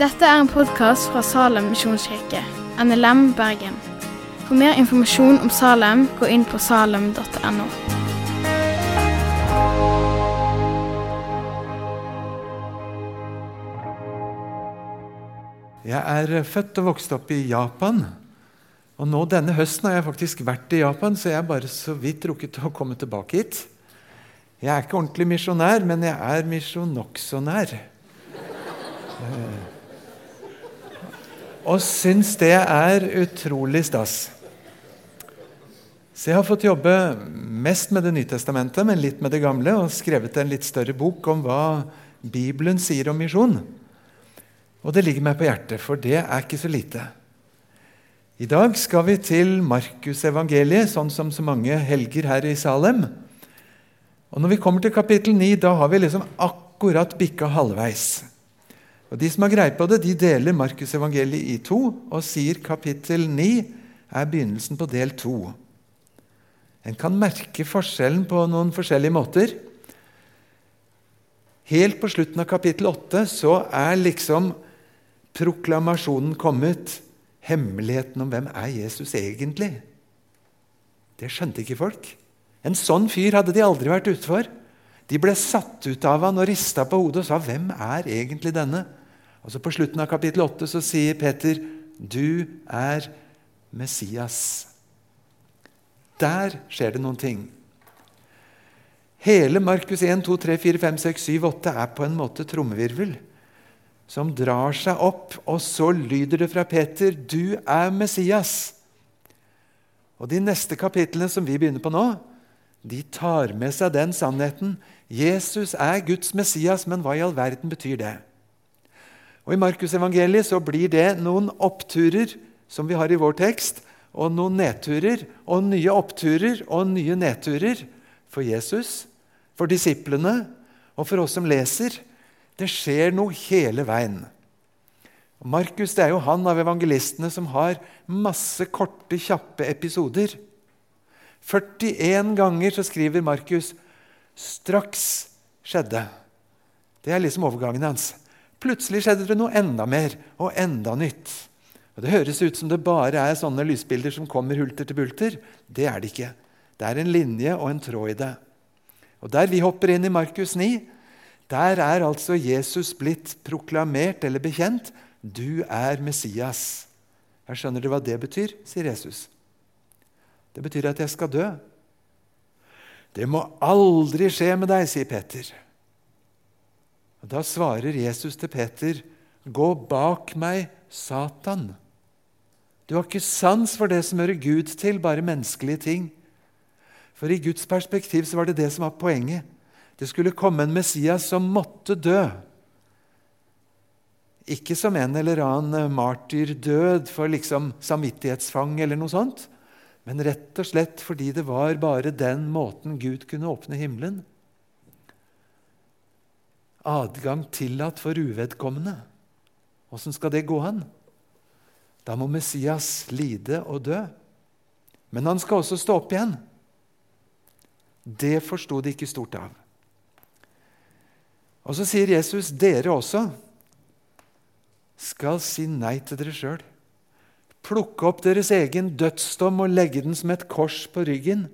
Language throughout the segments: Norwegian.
Dette er en podkast fra Salem misjonskirke, NLM Bergen. For mer informasjon om Salem, gå inn på salem.no. Jeg er født og vokst opp i Japan. Og nå Denne høsten har jeg faktisk vært i Japan, så jeg har bare så vidt rukket å komme tilbake hit. Jeg er ikke ordentlig misjonær, men jeg er misjon nokså nær. Eh, og syns det er utrolig stas. Så jeg har fått jobbe mest med Det nye testamentet, men litt med det gamle, og skrevet en litt større bok om hva Bibelen sier om misjon. Og det ligger meg på hjertet, for det er ikke så lite. I dag skal vi til Markusevangeliet, sånn som så mange helger her i Salem. Og Når vi kommer til kapittel 9, da har vi liksom akkurat bikka halvveis. Og De som har greie på det, de deler Markusevangeliet i to og sier kapittel 9 er begynnelsen på del 2. En kan merke forskjellen på noen forskjellige måter. Helt på slutten av kapittel 8 så er liksom proklamasjonen kommet. Hemmeligheten om hvem er Jesus egentlig? Det skjønte ikke folk. En sånn fyr hadde de aldri vært ute for. De ble satt ut av han og rista på hodet og sa 'Hvem er egentlig denne?' Og så På slutten av kapittel 8 så sier Peter, 'Du er Messias'. Der skjer det noen ting. Hele Markus 1, 2, 3, 4, 5, 6, 7, 8 er på en måte trommevirvel som drar seg opp, og så lyder det fra Peter, 'Du er Messias'. Og De neste kapitlene som vi begynner på nå, de tar med seg den sannheten. Jesus er Guds Messias, men hva i all verden betyr det? Og I Markusevangeliet så blir det noen oppturer, som vi har i vår tekst, og noen nedturer, og nye oppturer og nye nedturer for Jesus, for disiplene og for oss som leser. Det skjer noe hele veien. Markus er jo han av evangelistene som har masse korte, kjappe episoder. 41 ganger så skriver Markus 'straks skjedde'. Det er liksom overgangen hans. Plutselig skjedde det noe enda mer og enda nytt. Og Det høres ut som det bare er sånne lysbilder som kommer hulter til bulter. Det er det ikke. Det er en linje og en tråd i det. Og Der vi hopper inn i Markus 9, der er altså Jesus blitt proklamert eller bekjent. Du er Messias. Jeg skjønner du hva det betyr, sier Jesus. Det betyr at jeg skal dø. Det må aldri skje med deg, sier Peter. Og Da svarer Jesus til Peter, gå bak meg, Satan. Du har ikke sans for det som hører Gud til, bare menneskelige ting. For i Guds perspektiv så var det det som var poenget. Det skulle komme en Messias som måtte dø. Ikke som en eller annen martyrdød for liksom samvittighetsfang eller noe sånt, men rett og slett fordi det var bare den måten Gud kunne åpne himmelen. Adgang tillatt for uvedkommende. Åssen skal det gå an? Da må Messias lide og dø. Men han skal også stå opp igjen. Det forsto de ikke stort av. Og så sier Jesus, dere også skal si nei til dere sjøl. Plukke opp deres egen dødsdom og legge den som et kors på ryggen.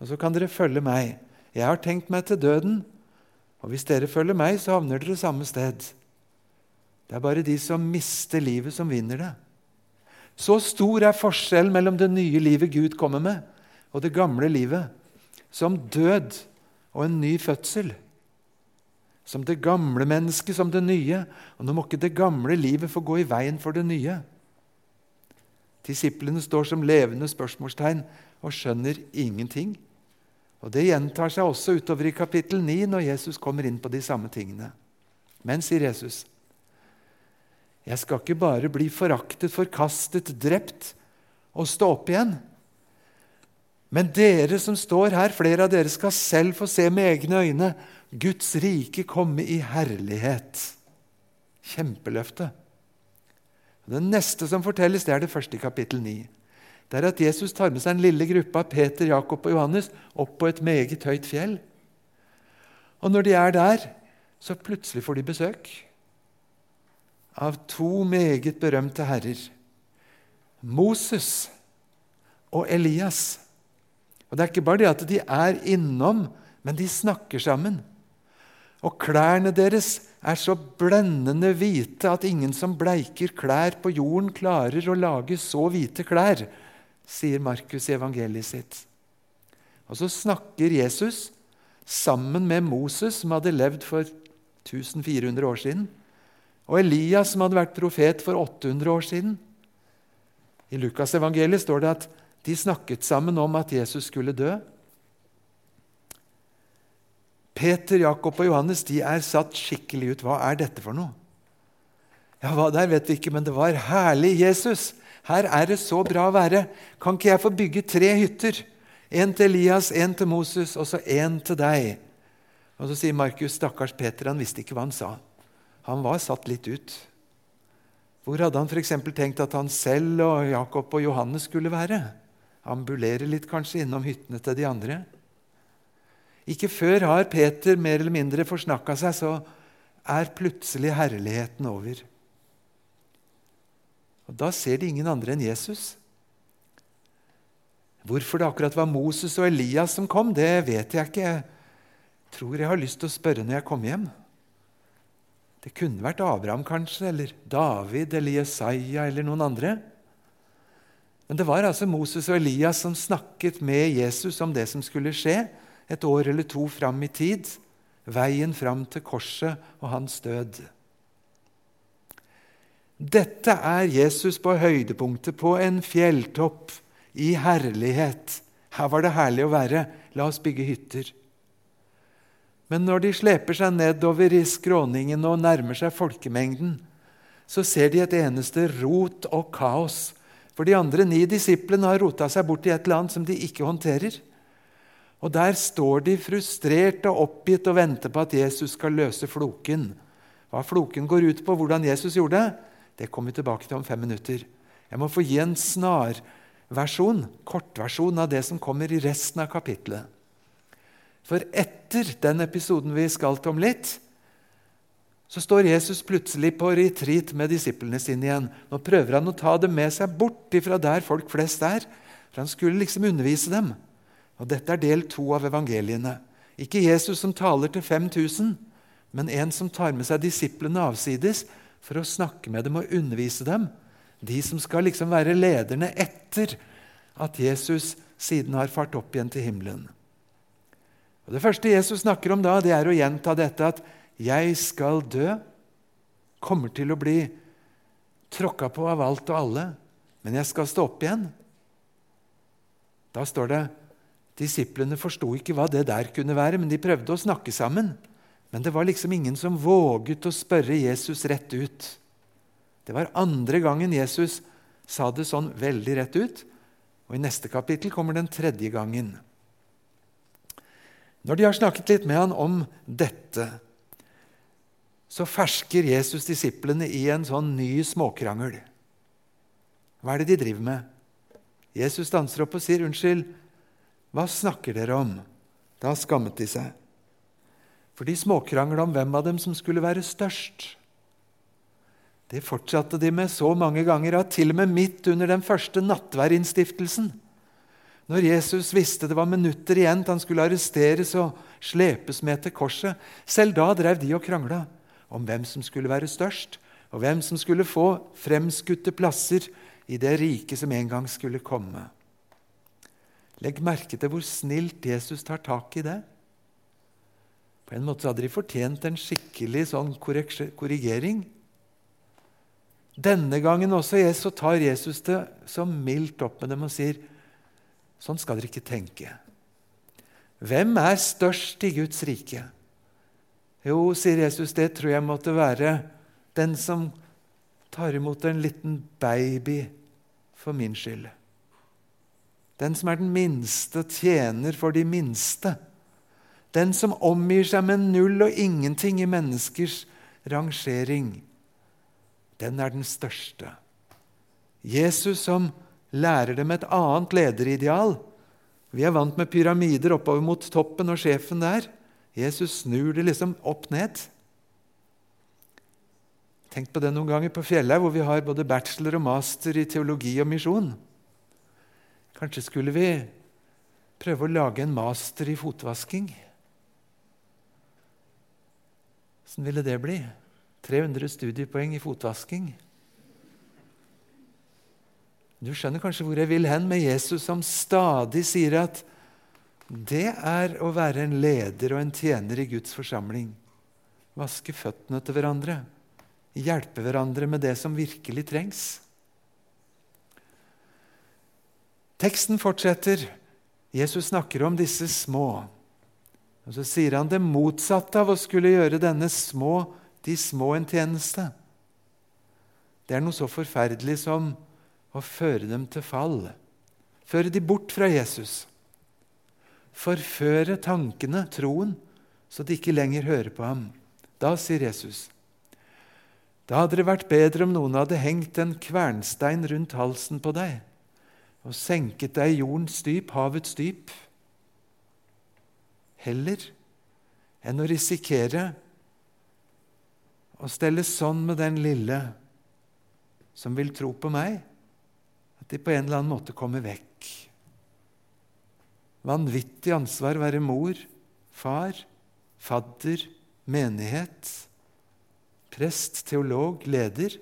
Og så kan dere følge meg. Jeg har tenkt meg til døden, og hvis dere følger meg, så havner dere samme sted. Det er bare de som mister livet, som vinner det. Så stor er forskjellen mellom det nye livet Gud kommer med, og det gamle livet, som død og en ny fødsel. Som det gamle mennesket som det nye. Og nå må ikke det gamle livet få gå i veien for det nye. Disiplene står som levende spørsmålstegn og skjønner ingenting. Og Det gjentar seg også utover i kapittel 9 når Jesus kommer inn på de samme tingene. Men, sier Jesus, jeg skal ikke bare bli foraktet, forkastet, drept og stå opp igjen. Men dere som står her, flere av dere skal selv få se med egne øyne Guds rike komme i herlighet. Kjempeløfte. Det neste som fortelles, det er det første i kapittel 9. Det er at Jesus tar med seg en lille gruppe av Peter, Jakob og Johannes opp på et meget høyt fjell. Og når de er der, så plutselig får de besøk av to meget berømte herrer. Moses og Elias. Og Det er ikke bare det at de er innom, men de snakker sammen. Og klærne deres er så blendende hvite at ingen som bleiker klær på jorden, klarer å lage så hvite klær, sier Markus i evangeliet sitt. Og så snakker Jesus sammen med Moses, som hadde levd for 1400 år siden, og Elias, som hadde vært profet for 800 år siden. I Lukas evangeliet står det at de snakket sammen om at Jesus skulle dø. Peter, Jakob og Johannes de er satt skikkelig ut. Hva er dette for noe? Ja, Hva der vet vi ikke, men det var herlig. Jesus, her er det så bra å være. Kan ikke jeg få bygge tre hytter? En til Elias, en til Moses og så en til deg. Og Så sier Markus, stakkars Peter, han visste ikke hva han sa. Han var satt litt ut. Hvor hadde han f.eks. tenkt at han selv og Jakob og Johannes skulle være? Ambulere litt kanskje innom hyttene til de andre? Ikke før har Peter mer eller mindre forsnakka seg, så er plutselig herligheten over. Og Da ser de ingen andre enn Jesus. Hvorfor det akkurat var Moses og Elias som kom, det vet jeg ikke. Jeg tror jeg har lyst til å spørre når jeg kommer hjem. Det kunne vært Abraham, kanskje, eller David eller Jesaja eller noen andre. Men det var altså Moses og Elias som snakket med Jesus om det som skulle skje et år eller to fram i tid, veien fram til korset og hans død. Dette er Jesus på høydepunktet på en fjelltopp i herlighet. Her var det herlig å være. La oss bygge hytter. Men når de sleper seg nedover i skråningen og nærmer seg folkemengden, så ser de et eneste rot og kaos. For de andre ni disiplene har rota seg bort i et eller annet som de ikke håndterer. Og der står de frustrert og oppgitt og venter på at Jesus skal løse floken. Hva floken går ut på, hvordan Jesus gjorde det, det kommer vi tilbake til om fem minutter. Jeg må få gi en snarversjon, kortversjon av det som kommer i resten av kapittelet. For etter den episoden vi skal til om litt, så står Jesus plutselig på retreat med disiplene sine igjen. Nå prøver han å ta dem med seg bort fra der folk flest er. For han skulle liksom undervise dem. Og Dette er del to av evangeliene. Ikke Jesus som taler til 5000, men en som tar med seg disiplene avsides for å snakke med dem og undervise dem. De som skal liksom være lederne etter at Jesus siden har fart opp igjen til himmelen. Og Det første Jesus snakker om da, det er å gjenta dette at 'jeg skal dø', kommer til å bli tråkka på av alt og alle, men jeg skal stå opp igjen. Da står det Disiplene forsto ikke hva det der kunne være, men de prøvde å snakke sammen. Men det var liksom ingen som våget å spørre Jesus rett ut. Det var andre gangen Jesus sa det sånn veldig rett ut. Og I neste kapittel kommer den tredje gangen. Når de har snakket litt med han om dette, så fersker Jesus disiplene i en sånn ny småkrangel. Hva er det de driver med? Jesus danser opp og sier, 'Unnskyld, hva snakker dere om? Da skammet de seg. For de småkrangla om hvem av dem som skulle være størst. Det fortsatte de med så mange ganger at til og med midt under den første nattverdinnstiftelsen, når Jesus visste det var minutter igjen til han skulle arresteres og slepes med til korset, selv da drev de og krangla om hvem som skulle være størst, og hvem som skulle få fremskutte plasser i det riket som en gang skulle komme. Legg merke til hvor snilt Jesus tar tak i det. På en måte hadde de fortjent en skikkelig sånn korrigering. Denne gangen også så tar Jesus det så mildt opp med dem og sier sånn skal dere ikke tenke. Hvem er størst i Guds rike? Jo, sier Jesus, det tror jeg måtte være den som tar imot en liten baby for min skyld. Den som er den minste, tjener for de minste. Den som omgir seg med null og ingenting i menneskers rangering. Den er den største. Jesus som lærer dem et annet lederideal. Vi er vant med pyramider oppover mot toppen og sjefen der. Jesus snur det liksom opp ned. Tenk på det noen ganger på Fjellhaug, hvor vi har både bachelor og master i teologi og misjon. Kanskje skulle vi prøve å lage en master i fotvasking? Åssen ville det bli? 300 studiepoeng i fotvasking. Du skjønner kanskje hvor jeg vil hen med Jesus, som stadig sier at det er å være en leder og en tjener i Guds forsamling. Vaske føttene til hverandre hjelpe hverandre med det som virkelig trengs. Teksten fortsetter. Jesus snakker om disse små. Og Så sier han det motsatte av å skulle gjøre denne små, de små en tjeneste. Det er noe så forferdelig som å føre dem til fall. Føre de bort fra Jesus. Forføre tankene, troen, så de ikke lenger hører på ham. Da sier Jesus, da hadde det vært bedre om noen hadde hengt en kvernstein rundt halsen på deg og senket deg i jordens dyp, havets dyp, heller enn å risikere å stelle sånn med den lille som vil tro på meg, at de på en eller annen måte kommer vekk. Vanvittig ansvar være mor, far, fadder, menighet prest, teolog, leder.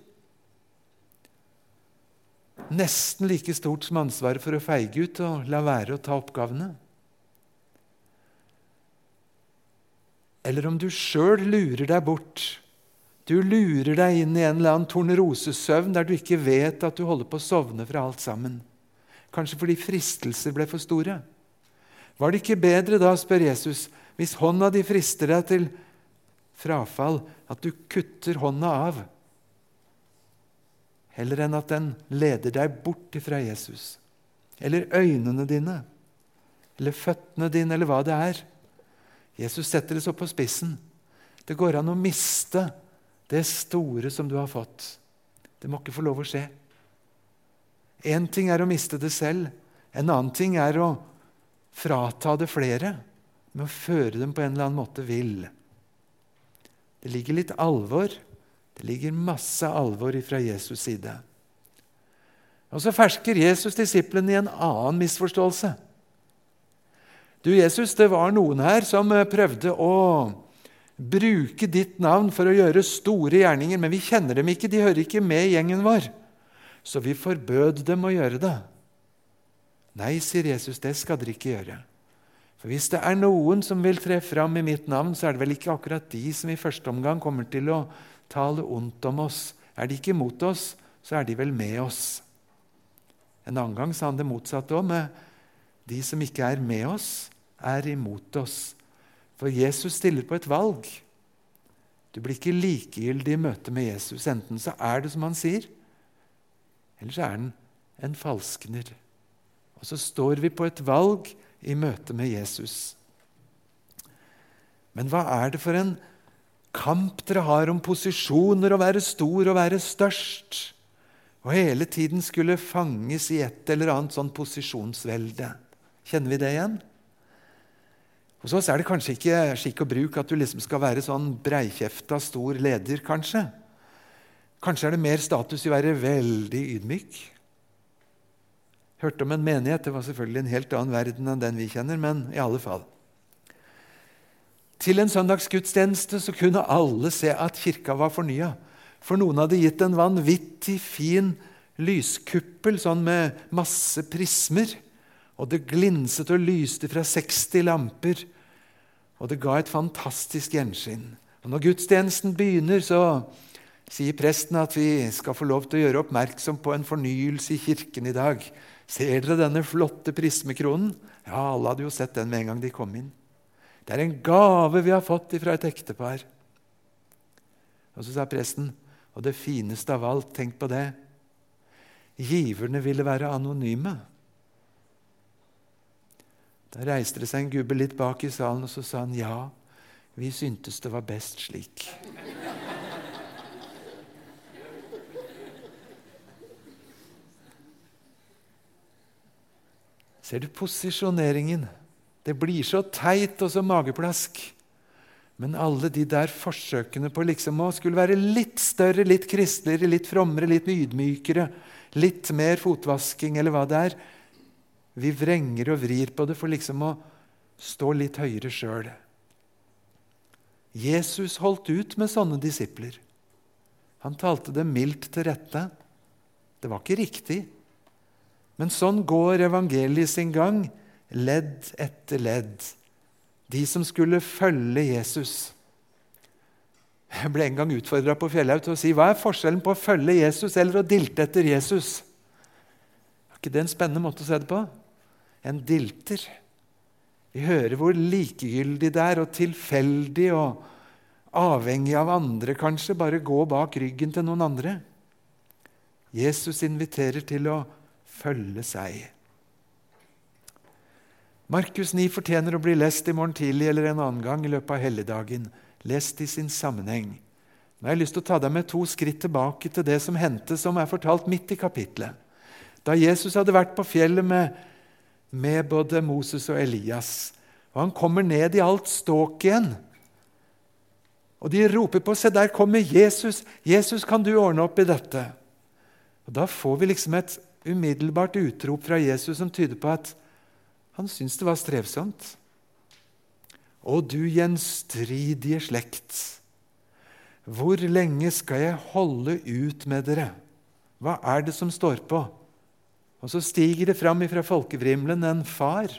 Nesten like stort som ansvaret for å feige ut og la være å ta oppgavene. Eller om du sjøl lurer deg bort. Du lurer deg inn i en eller annen tornerosesøvn der du ikke vet at du holder på å sovne fra alt sammen. Kanskje fordi fristelser ble for store. Var det ikke bedre da, spør Jesus, hvis hånda di frister deg til frafall at du kutter hånda av, heller enn at den leder deg bort fra Jesus. Eller øynene dine, eller føttene dine, eller hva det er. Jesus setter det så på spissen. Det går an å miste det store som du har fått. Det må ikke få lov å skje. Én ting er å miste det selv. En annen ting er å frata det flere med å føre dem på en eller annen måte vill. Det ligger litt alvor. Det ligger masse alvor fra Jesus' side. Og Så fersker Jesus disiplene i en annen misforståelse. Du, Jesus, det var noen her som eh, prøvde å bruke ditt navn for å gjøre store gjerninger, men vi kjenner dem ikke, de hører ikke med i gjengen vår. Så vi forbød dem å gjøre det. Nei, sier Jesus, det skal dere ikke gjøre. For Hvis det er noen som vil tre fram i mitt navn, så er det vel ikke akkurat de som i første omgang kommer til å tale ondt om oss. Er de ikke mot oss, så er de vel med oss. En annen gang sa han det motsatte òg. De som ikke er med oss, er imot oss. For Jesus stiller på et valg. Du blir ikke likegyldig i møte med Jesus. Enten så er det som han sier, eller så er han en falskner. Og så står vi på et valg i møte med Jesus. Men hva er det for en kamp dere har om posisjoner, å være stor og være størst? Og hele tiden skulle fanges i et eller annet sånn posisjonsvelde. Kjenner vi det igjen? Hos oss er det kanskje ikke skikk og bruk at du liksom skal være sånn breikjefta, stor leder, kanskje. Kanskje er det mer status i å være veldig ydmyk. Hørte om en menighet. Det var selvfølgelig en helt annen verden enn den vi kjenner, men i alle fall. Til en søndagsgudstjeneste så kunne alle se at kirka var fornya. For noen hadde gitt en vanvittig fin lyskuppel sånn med masse prismer. Og det glinset og lyste fra 60 lamper. Og det ga et fantastisk gjenskinn. Og Når gudstjenesten begynner, så sier presten at vi skal få lov til å gjøre oppmerksom på en fornyelse i kirken i dag. Ser dere denne flotte prismekronen? Ja, alle hadde jo sett den med en gang de kom inn. Det er en gave vi har fått fra et ektepar. Og så sa presten, og det fineste av alt, tenk på det Giverne ville være anonyme. Da reiste det seg en gubbe litt bak i salen, og så sa han ja, vi syntes det var best slik. Ser du posisjoneringen? Det blir så teit og så mageplask Men alle de der forsøkene på liksom å skulle være litt større, litt kristeligere, litt frommere, litt ydmykere, litt mer fotvasking eller hva det er Vi vrenger og vrir på det for liksom å stå litt høyere sjøl. Jesus holdt ut med sånne disipler. Han talte dem mildt til rette. Det var ikke riktig. Men sånn går evangeliet sin gang, ledd etter ledd de som skulle følge Jesus. Jeg ble en gang utfordra på Fjellhaug til å si hva er forskjellen på å følge Jesus eller å dilte etter Jesus. Er ikke det en spennende måte å se det på? En dilter. Vi hører hvor likegyldig det er, og tilfeldig og avhengig av andre, kanskje. Bare gå bak ryggen til noen andre. Jesus inviterer til å følge seg. Markus 9 fortjener å bli lest i morgen tidlig eller en annen gang i løpet av helligdagen. Lest i sin sammenheng. Nå har jeg lyst til å ta deg med to skritt tilbake til det som hendte, som er fortalt midt i kapitlet. Da Jesus hadde vært på fjellet med, med både Moses og Elias, og han kommer ned i alt ståket igjen. Og de roper på Se, der kommer Jesus! Jesus, kan du ordne opp i dette? Og Da får vi liksom et umiddelbart utrop fra Jesus som tyder på at han syntes det var strevsomt. Å, du gjenstridige slekt, hvor lenge skal jeg holde ut med dere? Hva er det som står på? Og så stiger det fram fra folkevrimelen en far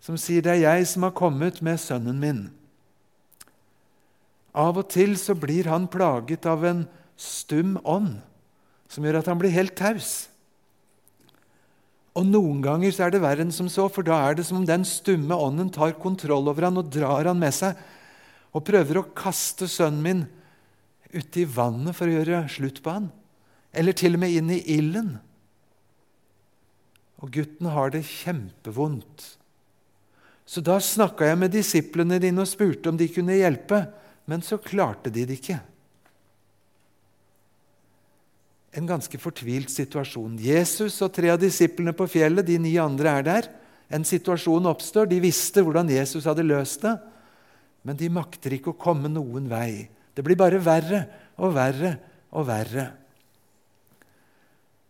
som sier det er jeg som har kommet med sønnen min. Av og til så blir han plaget av en stum ånd som gjør at han blir helt taus. Og Noen ganger så er det verre enn som så, for da er det som om den stumme ånden tar kontroll over han og drar han med seg og prøver å kaste sønnen min uti vannet for å gjøre slutt på han. Eller til og med inn i ilden. Og gutten har det kjempevondt. Så da snakka jeg med disiplene dine og spurte om de kunne hjelpe, men så klarte de det ikke en ganske fortvilt situasjon. Jesus og tre av disiplene på fjellet, de ni andre er der. En situasjon oppstår. De visste hvordan Jesus hadde løst det, men de makter ikke å komme noen vei. Det blir bare verre og verre og verre.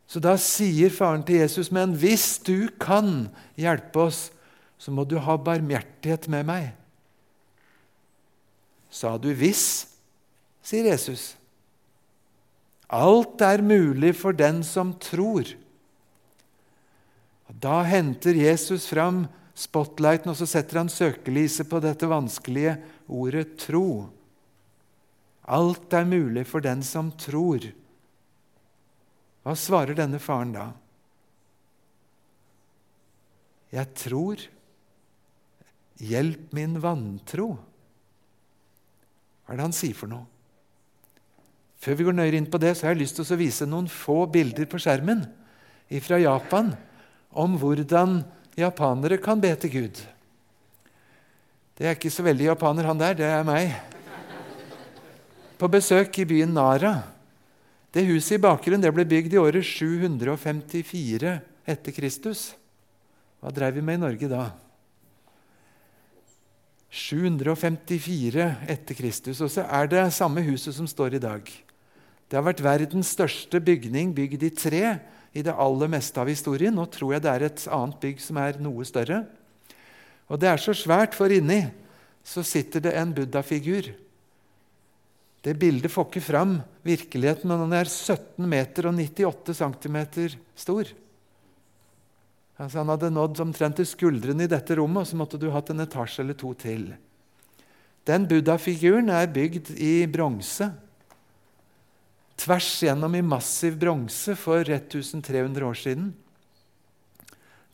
Så da sier faren til Jesus, men hvis du kan hjelpe oss, så må du ha barmhjertighet med meg. Sa du 'hvis', sier Jesus. Alt er mulig for den som tror. Da henter Jesus fram spotlighten og så setter han søkelyset på dette vanskelige ordet 'tro'. Alt er mulig for den som tror. Hva svarer denne faren da? Jeg tror. Hjelp min vantro. Hva er det han sier for noe? Før vi går nøyere inn på det, så har jeg lyst til å vise noen få bilder på skjermen fra Japan om hvordan japanere kan be til Gud. Det er ikke så veldig japaner, han der. Det er meg. På besøk i byen Nara. Det huset i bakgrunnen det ble bygd i året 754 etter Kristus. Hva drev vi med i Norge da? 754 etter Kristus. Og så er det samme huset som står i dag. Det har vært verdens største bygning bygd i tre i det aller meste av historien. Nå tror jeg det er et annet bygg som er noe større. Og det er så svært, for inni så sitter det en buddha-figur. Det bildet får ikke fram virkeligheten, men han er 17 meter og 98 cm stor. Altså Han hadde nådd omtrent til skuldrene i dette rommet, og så måtte du hatt en etasje eller to til. Den buddha-figuren er bygd i bronse tvers gjennom i massiv bronse for 1300 år siden.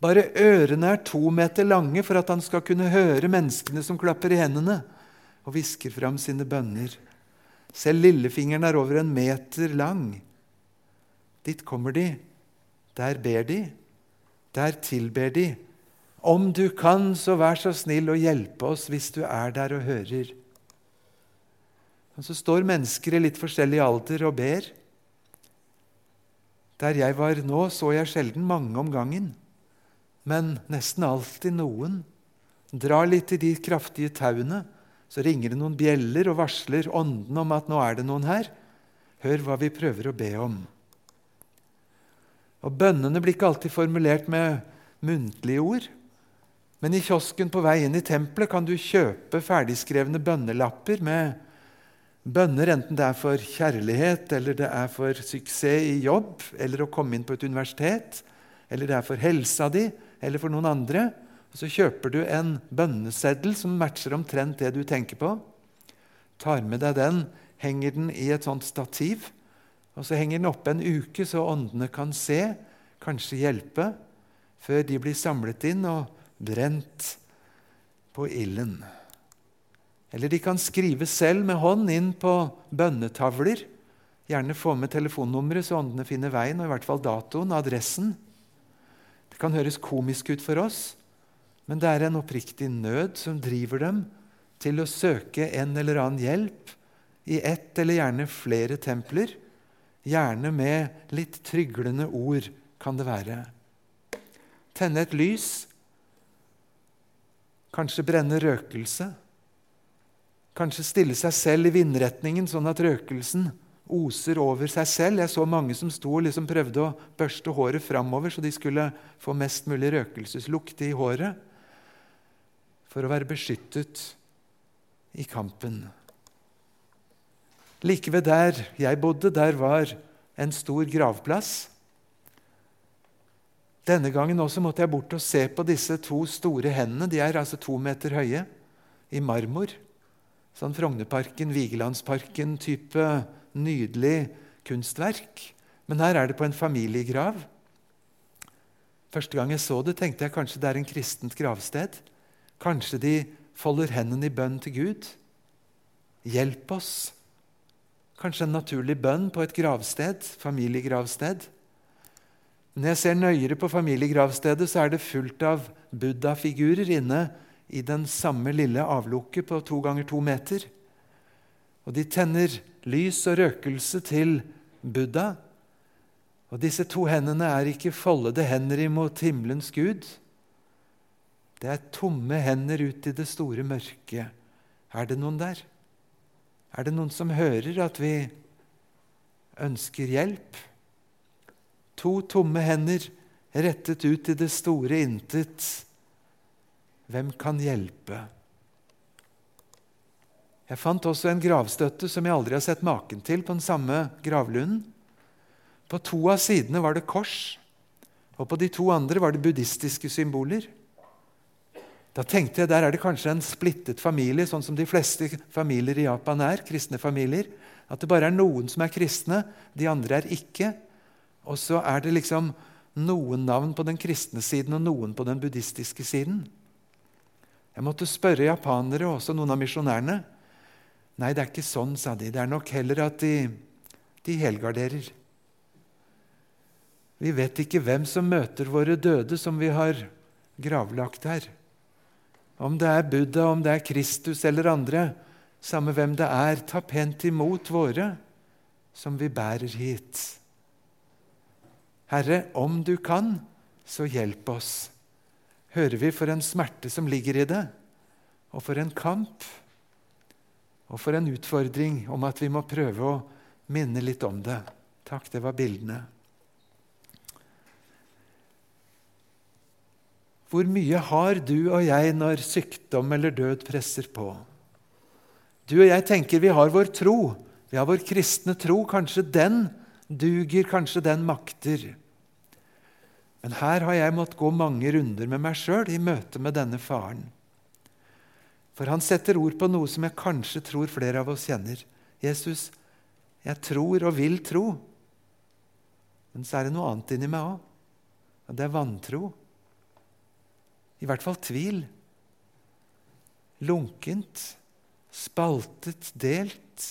Bare ørene er to meter lange for at han skal kunne høre menneskene som klapper i hendene og hvisker fram sine bønner. Selv lillefingeren er over en meter lang. Dit kommer de. Der ber de. Der tilber de. Om du kan, så vær så snill å hjelpe oss hvis du er der og hører. Og så står mennesker i litt forskjellig alder og ber. Der jeg var nå, så jeg sjelden mange om gangen, men nesten alltid noen. Drar litt i de kraftige tauene Så ringer det noen bjeller og varsler ånden om at nå er det noen her. Hør hva vi prøver å be om. Og Bønnene blir ikke alltid formulert med muntlige ord. Men i kiosken på vei inn i tempelet kan du kjøpe ferdigskrevne bønnelapper med bønner, enten det er for kjærlighet, eller det er for suksess i jobb, eller å komme inn på et universitet, eller det er for helsa di, eller for noen andre. Og Så kjøper du en bønneseddel som matcher omtrent det du tenker på. Tar med deg den, henger den i et sånt stativ, og så henger den oppe en uke, så åndene kan se, kanskje hjelpe, før de blir samlet inn og brent på ilden. Eller de kan skrive selv med hånd inn på bønnetavler. Gjerne få med telefonnummeret, så åndene finner veien, og i hvert fall datoen, og adressen. Det kan høres komisk ut for oss, men det er en oppriktig nød som driver dem til å søke en eller annen hjelp i ett eller gjerne flere templer. Gjerne med litt tryglende ord, kan det være. Tenne et lys. Kanskje brenne røkelse. Kanskje stille seg selv i vindretningen, sånn at røkelsen oser over seg selv. Jeg så mange som sto og liksom prøvde å børste håret framover, så de skulle få mest mulig røkelseslukt i håret for å være beskyttet i kampen. Like ved der jeg bodde, der var en stor gravplass. Denne gangen også måtte jeg bort og se på disse to store hendene. De er altså to meter høye, i marmor. Sånn Frognerparken, Vigelandsparken-type nydelig kunstverk. Men her er det på en familiegrav. Første gang jeg så det, tenkte jeg kanskje det er en kristent gravsted. Kanskje de folder hendene i bønn til Gud. Hjelp oss. Kanskje en naturlig bønn på et gravsted, familiegravsted. Når jeg ser nøyere på familiegravstedet, så er det fullt av buddha-figurer inne i den samme lille avlukket på to ganger to meter. Og de tenner lys og røkelse til Buddha. Og disse to hendene er ikke foldede hender imot himmelens Gud. Det er tomme hender ut i det store mørket. Er det noen der? Er det noen som hører at vi ønsker hjelp? To tomme hender rettet ut i det store intet. Hvem kan hjelpe? Jeg fant også en gravstøtte som jeg aldri har sett maken til, på den samme gravlunden. På to av sidene var det kors, og på de to andre var det buddhistiske symboler. Da tenkte jeg der er det kanskje en splittet familie, sånn som de fleste familier i Japan er. kristne familier. At det bare er noen som er kristne, de andre er ikke. Og så er det liksom noen navn på den kristne siden og noen på den buddhistiske siden. Jeg måtte spørre japanere og også noen av misjonærene. Nei, det er ikke sånn, sa de. Det er nok heller at de, de helgarderer. Vi vet ikke hvem som møter våre døde som vi har gravlagt her. Om det er Buddha, om det er Kristus eller andre, samme hvem det er, ta pent imot våre som vi bærer hit. Herre, om du kan, så hjelp oss. Hører vi for en smerte som ligger i det, og for en kamp, og for en utfordring om at vi må prøve å minne litt om det. Takk, det var bildene. Hvor mye har du og jeg når sykdom eller død presser på? Du og jeg tenker vi har vår tro, vi har vår kristne tro. Kanskje den duger, kanskje den makter. Men her har jeg måttet gå mange runder med meg sjøl i møte med denne faren. For han setter ord på noe som jeg kanskje tror flere av oss kjenner. Jesus, jeg tror og vil tro. Men så er det noe annet inni meg òg. Og det er vantro. I hvert fall tvil. Lunkent, spaltet, delt.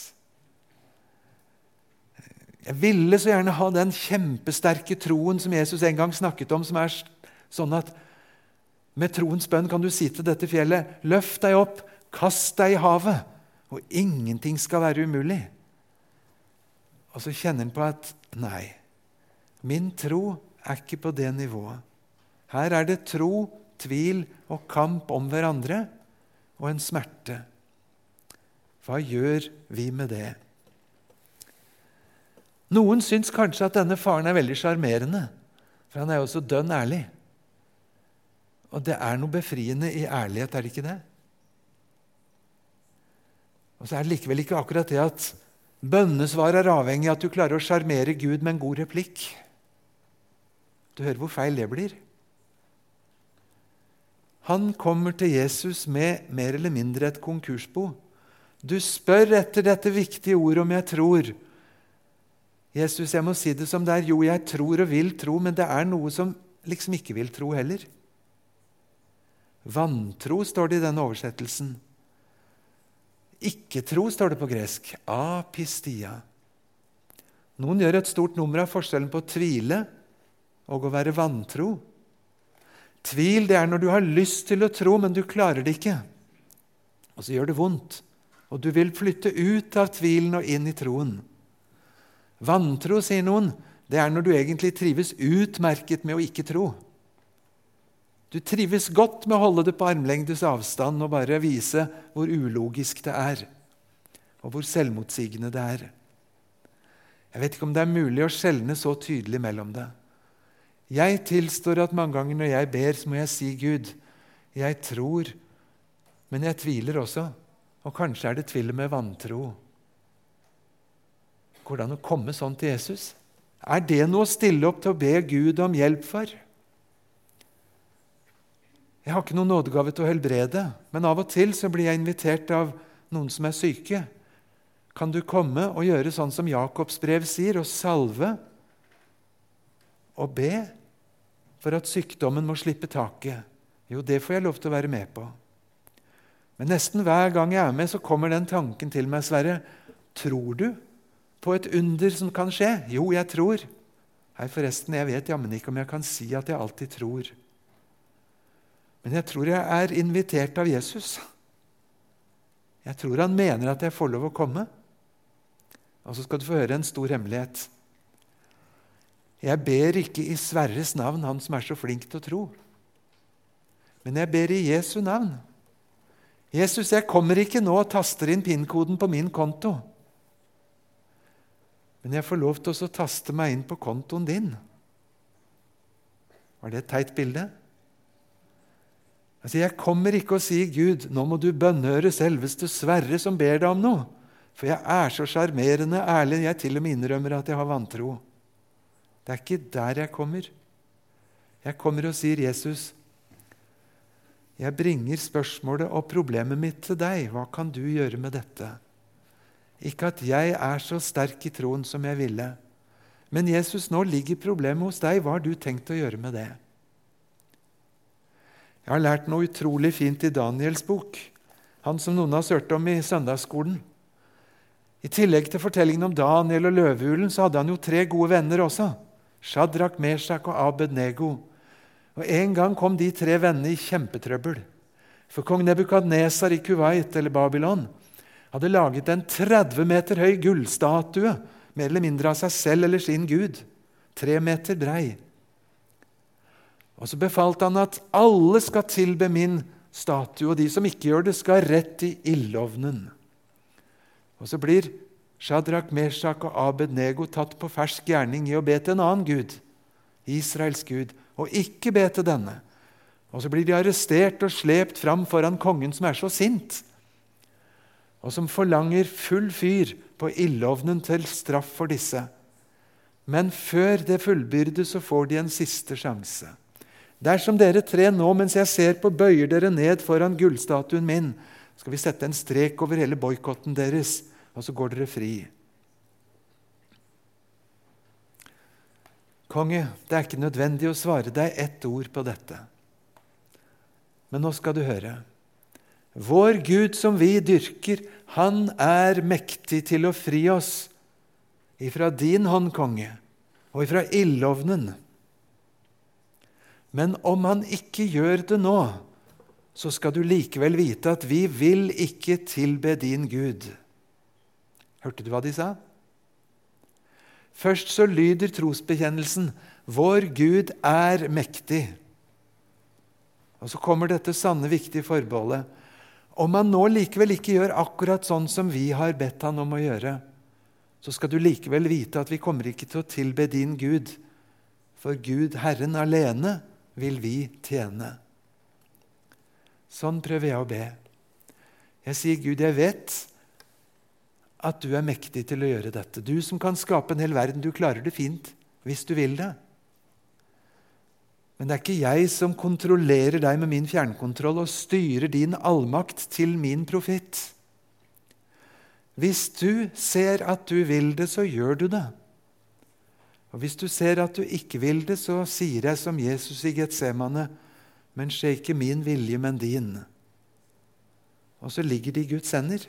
Jeg ville så gjerne ha den kjempesterke troen som Jesus en gang snakket om, som er sånn at med troens bønn kan du si til dette fjellet, løft deg opp, kast deg i havet, og ingenting skal være umulig. Og så kjenner han på at nei, min tro er ikke på det nivået. Her er det tro tvil og kamp om hverandre og en smerte. Hva gjør vi med det? Noen syns kanskje at denne faren er veldig sjarmerende, for han er jo så dønn ærlig. Og det er noe befriende i ærlighet, er det ikke det? Og så er det likevel ikke akkurat det at bønnesvar er avhengig av at du klarer å sjarmere Gud med en god replikk. Du hører hvor feil det blir. Han kommer til Jesus med mer eller mindre et konkursbo. Du spør etter dette viktige ordet om jeg tror. Jesus, jeg må si det som det er. Jo, jeg tror og vil tro, men det er noe som liksom ikke vil tro heller. Vantro står det i denne oversettelsen. Ikke-tro står det på gresk. Apistia. Noen gjør et stort nummer av forskjellen på å tvile og å være vantro. Tvil det er når du har lyst til å tro, men du klarer det ikke. Og så gjør det vondt, og du vil flytte ut av tvilen og inn i troen. Vantro, sier noen, det er når du egentlig trives utmerket med å ikke tro. Du trives godt med å holde det på armlengdes avstand og bare vise hvor ulogisk det er, og hvor selvmotsigende det er. Jeg vet ikke om det er mulig å skjelne så tydelig mellom det. Jeg tilstår at mange ganger når jeg ber, så må jeg si Gud, jeg tror, men jeg tviler også. Og kanskje er det til med vantro. Går det an å komme sånn til Jesus? Er det noe å stille opp til å be Gud om hjelp for? Jeg har ikke noen nådegave til å helbrede, men av og til så blir jeg invitert av noen som er syke. Kan du komme og gjøre sånn som Jakobs brev sier, og salve og be for at sykdommen må slippe taket? Jo, det får jeg lov til å være med på. Men nesten hver gang jeg er med, så kommer den tanken til meg, Sverre. Tror du på et under som kan skje? Jo, jeg tror. Hei, forresten, jeg vet jammen ikke om jeg kan si at jeg alltid tror. Men jeg tror jeg er invitert av Jesus. Jeg tror han mener at jeg får lov å komme. Og så skal du få høre en stor hemmelighet. Jeg ber ikke i Sverres navn, han som er så flink til å tro. Men jeg ber i Jesu navn. Jesus, jeg kommer ikke nå og taster inn PIN-koden på min konto. Men jeg får lov til å taste meg inn på kontoen din. Var det et teit bilde? Altså, Jeg kommer ikke og sier, 'Gud, nå må du bønnhøre selveste Sverre som ber deg om noe.' For jeg er så sjarmerende ærlig. Jeg til og med innrømmer at jeg har vantro. Det er ikke der jeg kommer. Jeg kommer og sier, 'Jesus, jeg bringer spørsmålet og problemet mitt til deg. Hva kan du gjøre med dette?' Ikke at jeg er så sterk i troen som jeg ville. Men Jesus, nå ligger problemet hos deg. Hva har du tenkt å gjøre med det? Jeg har lært noe utrolig fint i Daniels bok, han som noen har sørt om i søndagsskolen. I tillegg til fortellingen om Daniel og løvehulen så hadde han jo tre gode venner også. Shadrach, Meshach og Abed-Nego. Og En gang kom de tre vennene i kjempetrøbbel. For kong Nebukadnesar i Kuwait, eller Babylon, hadde laget en 30 meter høy gullstatue, mer eller mindre av seg selv eller sin gud, tre meter brei. Og så befalte han at alle skal tilbe min statue, og de som ikke gjør det, skal rett i ildovnen. Og så blir Shadrach, Meshach og Abed-Nego tatt på fersk gjerning i å be til en annen gud, Israels gud, og ikke be til denne. Og så blir de arrestert og slept fram foran kongen, som er så sint, og som forlanger full fyr på ildovnen til straff for disse. Men før det fullbyrdes, så får de en siste sjanse. Dersom dere tre nå, mens jeg ser på, bøyer dere ned foran gullstatuen min, skal vi sette en strek over hele boikotten deres, og så går dere fri. Konge, det er ikke nødvendig å svare deg ett ord på dette. Men nå skal du høre. Vår Gud som vi dyrker, han er mektig til å fri oss ifra din hånd, konge, og ifra ildovnen. Men om han ikke gjør det nå, så skal du likevel vite at vi vil ikke tilbe din Gud. Hørte du hva de sa? Først så lyder trosbekjennelsen 'Vår Gud er mektig'. Og så kommer dette sanne, viktige forbeholdet. Om han nå likevel ikke gjør akkurat sånn som vi har bedt han om å gjøre, så skal du likevel vite at vi kommer ikke til å tilbe din Gud, for Gud, Herren alene, vil vi tjene. Sånn prøver jeg å be. Jeg sier, Gud, jeg vet at du er mektig til å gjøre dette. Du som kan skape en hel verden, du klarer det fint hvis du vil det. Men det er ikke jeg som kontrollerer deg med min fjernkontroll og styrer din allmakt til min profitt. Hvis du ser at du vil det, så gjør du det. Og Hvis du ser at du ikke vil det, så sier jeg som Jesus i Getsemane, men skje ikke min vilje, men din. Og så ligger det i Guds hender.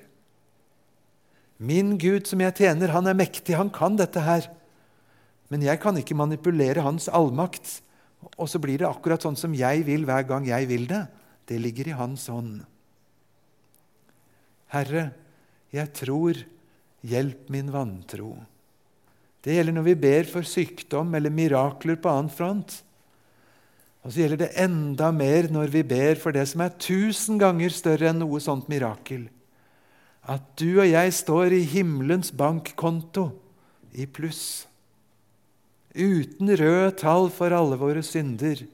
Min Gud som jeg tjener, han er mektig, han kan dette her. Men jeg kan ikke manipulere hans allmakt. Og så blir det akkurat sånn som jeg vil hver gang jeg vil det. Det ligger i hans hånd. Herre, jeg tror, hjelp min vantro. Det gjelder når vi ber for sykdom eller mirakler på annen front. Og så gjelder det enda mer når vi ber for det som er tusen ganger større enn noe sånt mirakel. At du og jeg står i himmelens bankkonto i pluss. Uten røde tall for alle våre synder.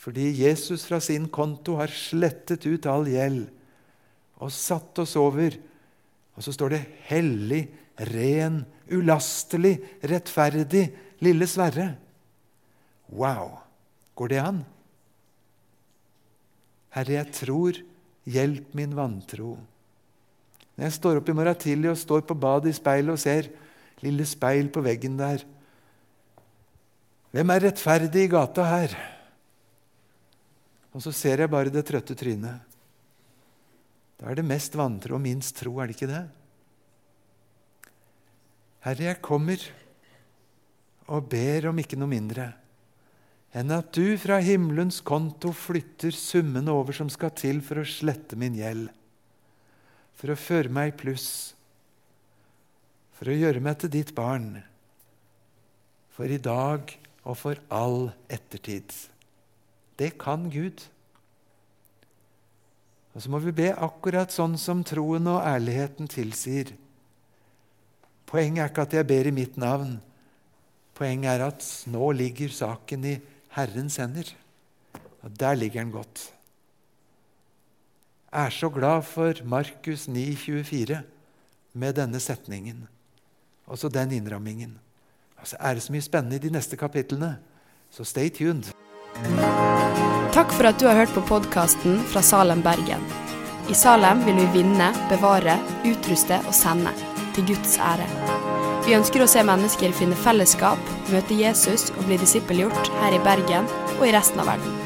Fordi Jesus fra sin konto har slettet ut all gjeld og satt oss over. Og så står det 'hellig, ren, ulastelig, rettferdig', lille Sverre. Wow! Går det an? Herre, jeg tror, hjelp min vantro. Når jeg står opp i morgen tidlig og står på badet i speilet og ser lille speil på veggen der Hvem er rettferdig i gata her? Og så ser jeg bare det trøtte trynet. Da er det mest vantro og minst tro, er det ikke det? Herre, jeg kommer og ber om ikke noe mindre enn at du fra himmelens konto flytter summene over som skal til for å slette min gjeld, for å føre meg i pluss, for å gjøre meg til ditt barn, for i dag og for all ettertid. Det kan Gud. Og så må vi be akkurat sånn som troen og ærligheten tilsier. Poenget er ikke at jeg ber i mitt navn. Poenget er at nå ligger saken i Herrens hender. Og der ligger den godt. Er så glad for Markus 9,24 med denne setningen. Også den innrammingen. Altså er det så mye spennende i de neste kapitlene, så stay tuned. Takk for at du har hørt på podkasten fra Salem, Bergen. I Salem vil vi vinne, bevare, utruste og sende. Til Guds ære. Vi ønsker å se mennesker finne fellesskap, møte Jesus og bli disippelgjort her i Bergen og i resten av verden.